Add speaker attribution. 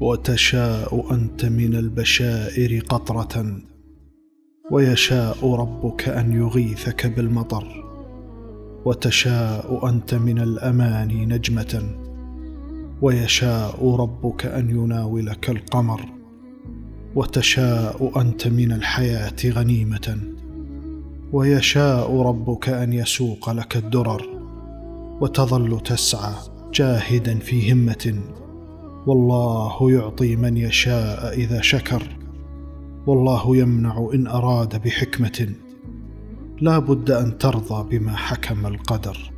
Speaker 1: وتشاء أنت من البشائر قطرة ويشاء ربك أن يغيثك بالمطر وتشاء أنت من الاماني نجمة ويشاء ربك أن يناولك القمر وتشاء أنت من الحياة غنيمة ويشاء ربك أن يسوق لك الدرر وتظل تسعى جاهدا في همة. والله يعطي من يشاء إذا شكر. والله يمنع إن أراد بحكمة. لا بد أن ترضى بما حكم القدر.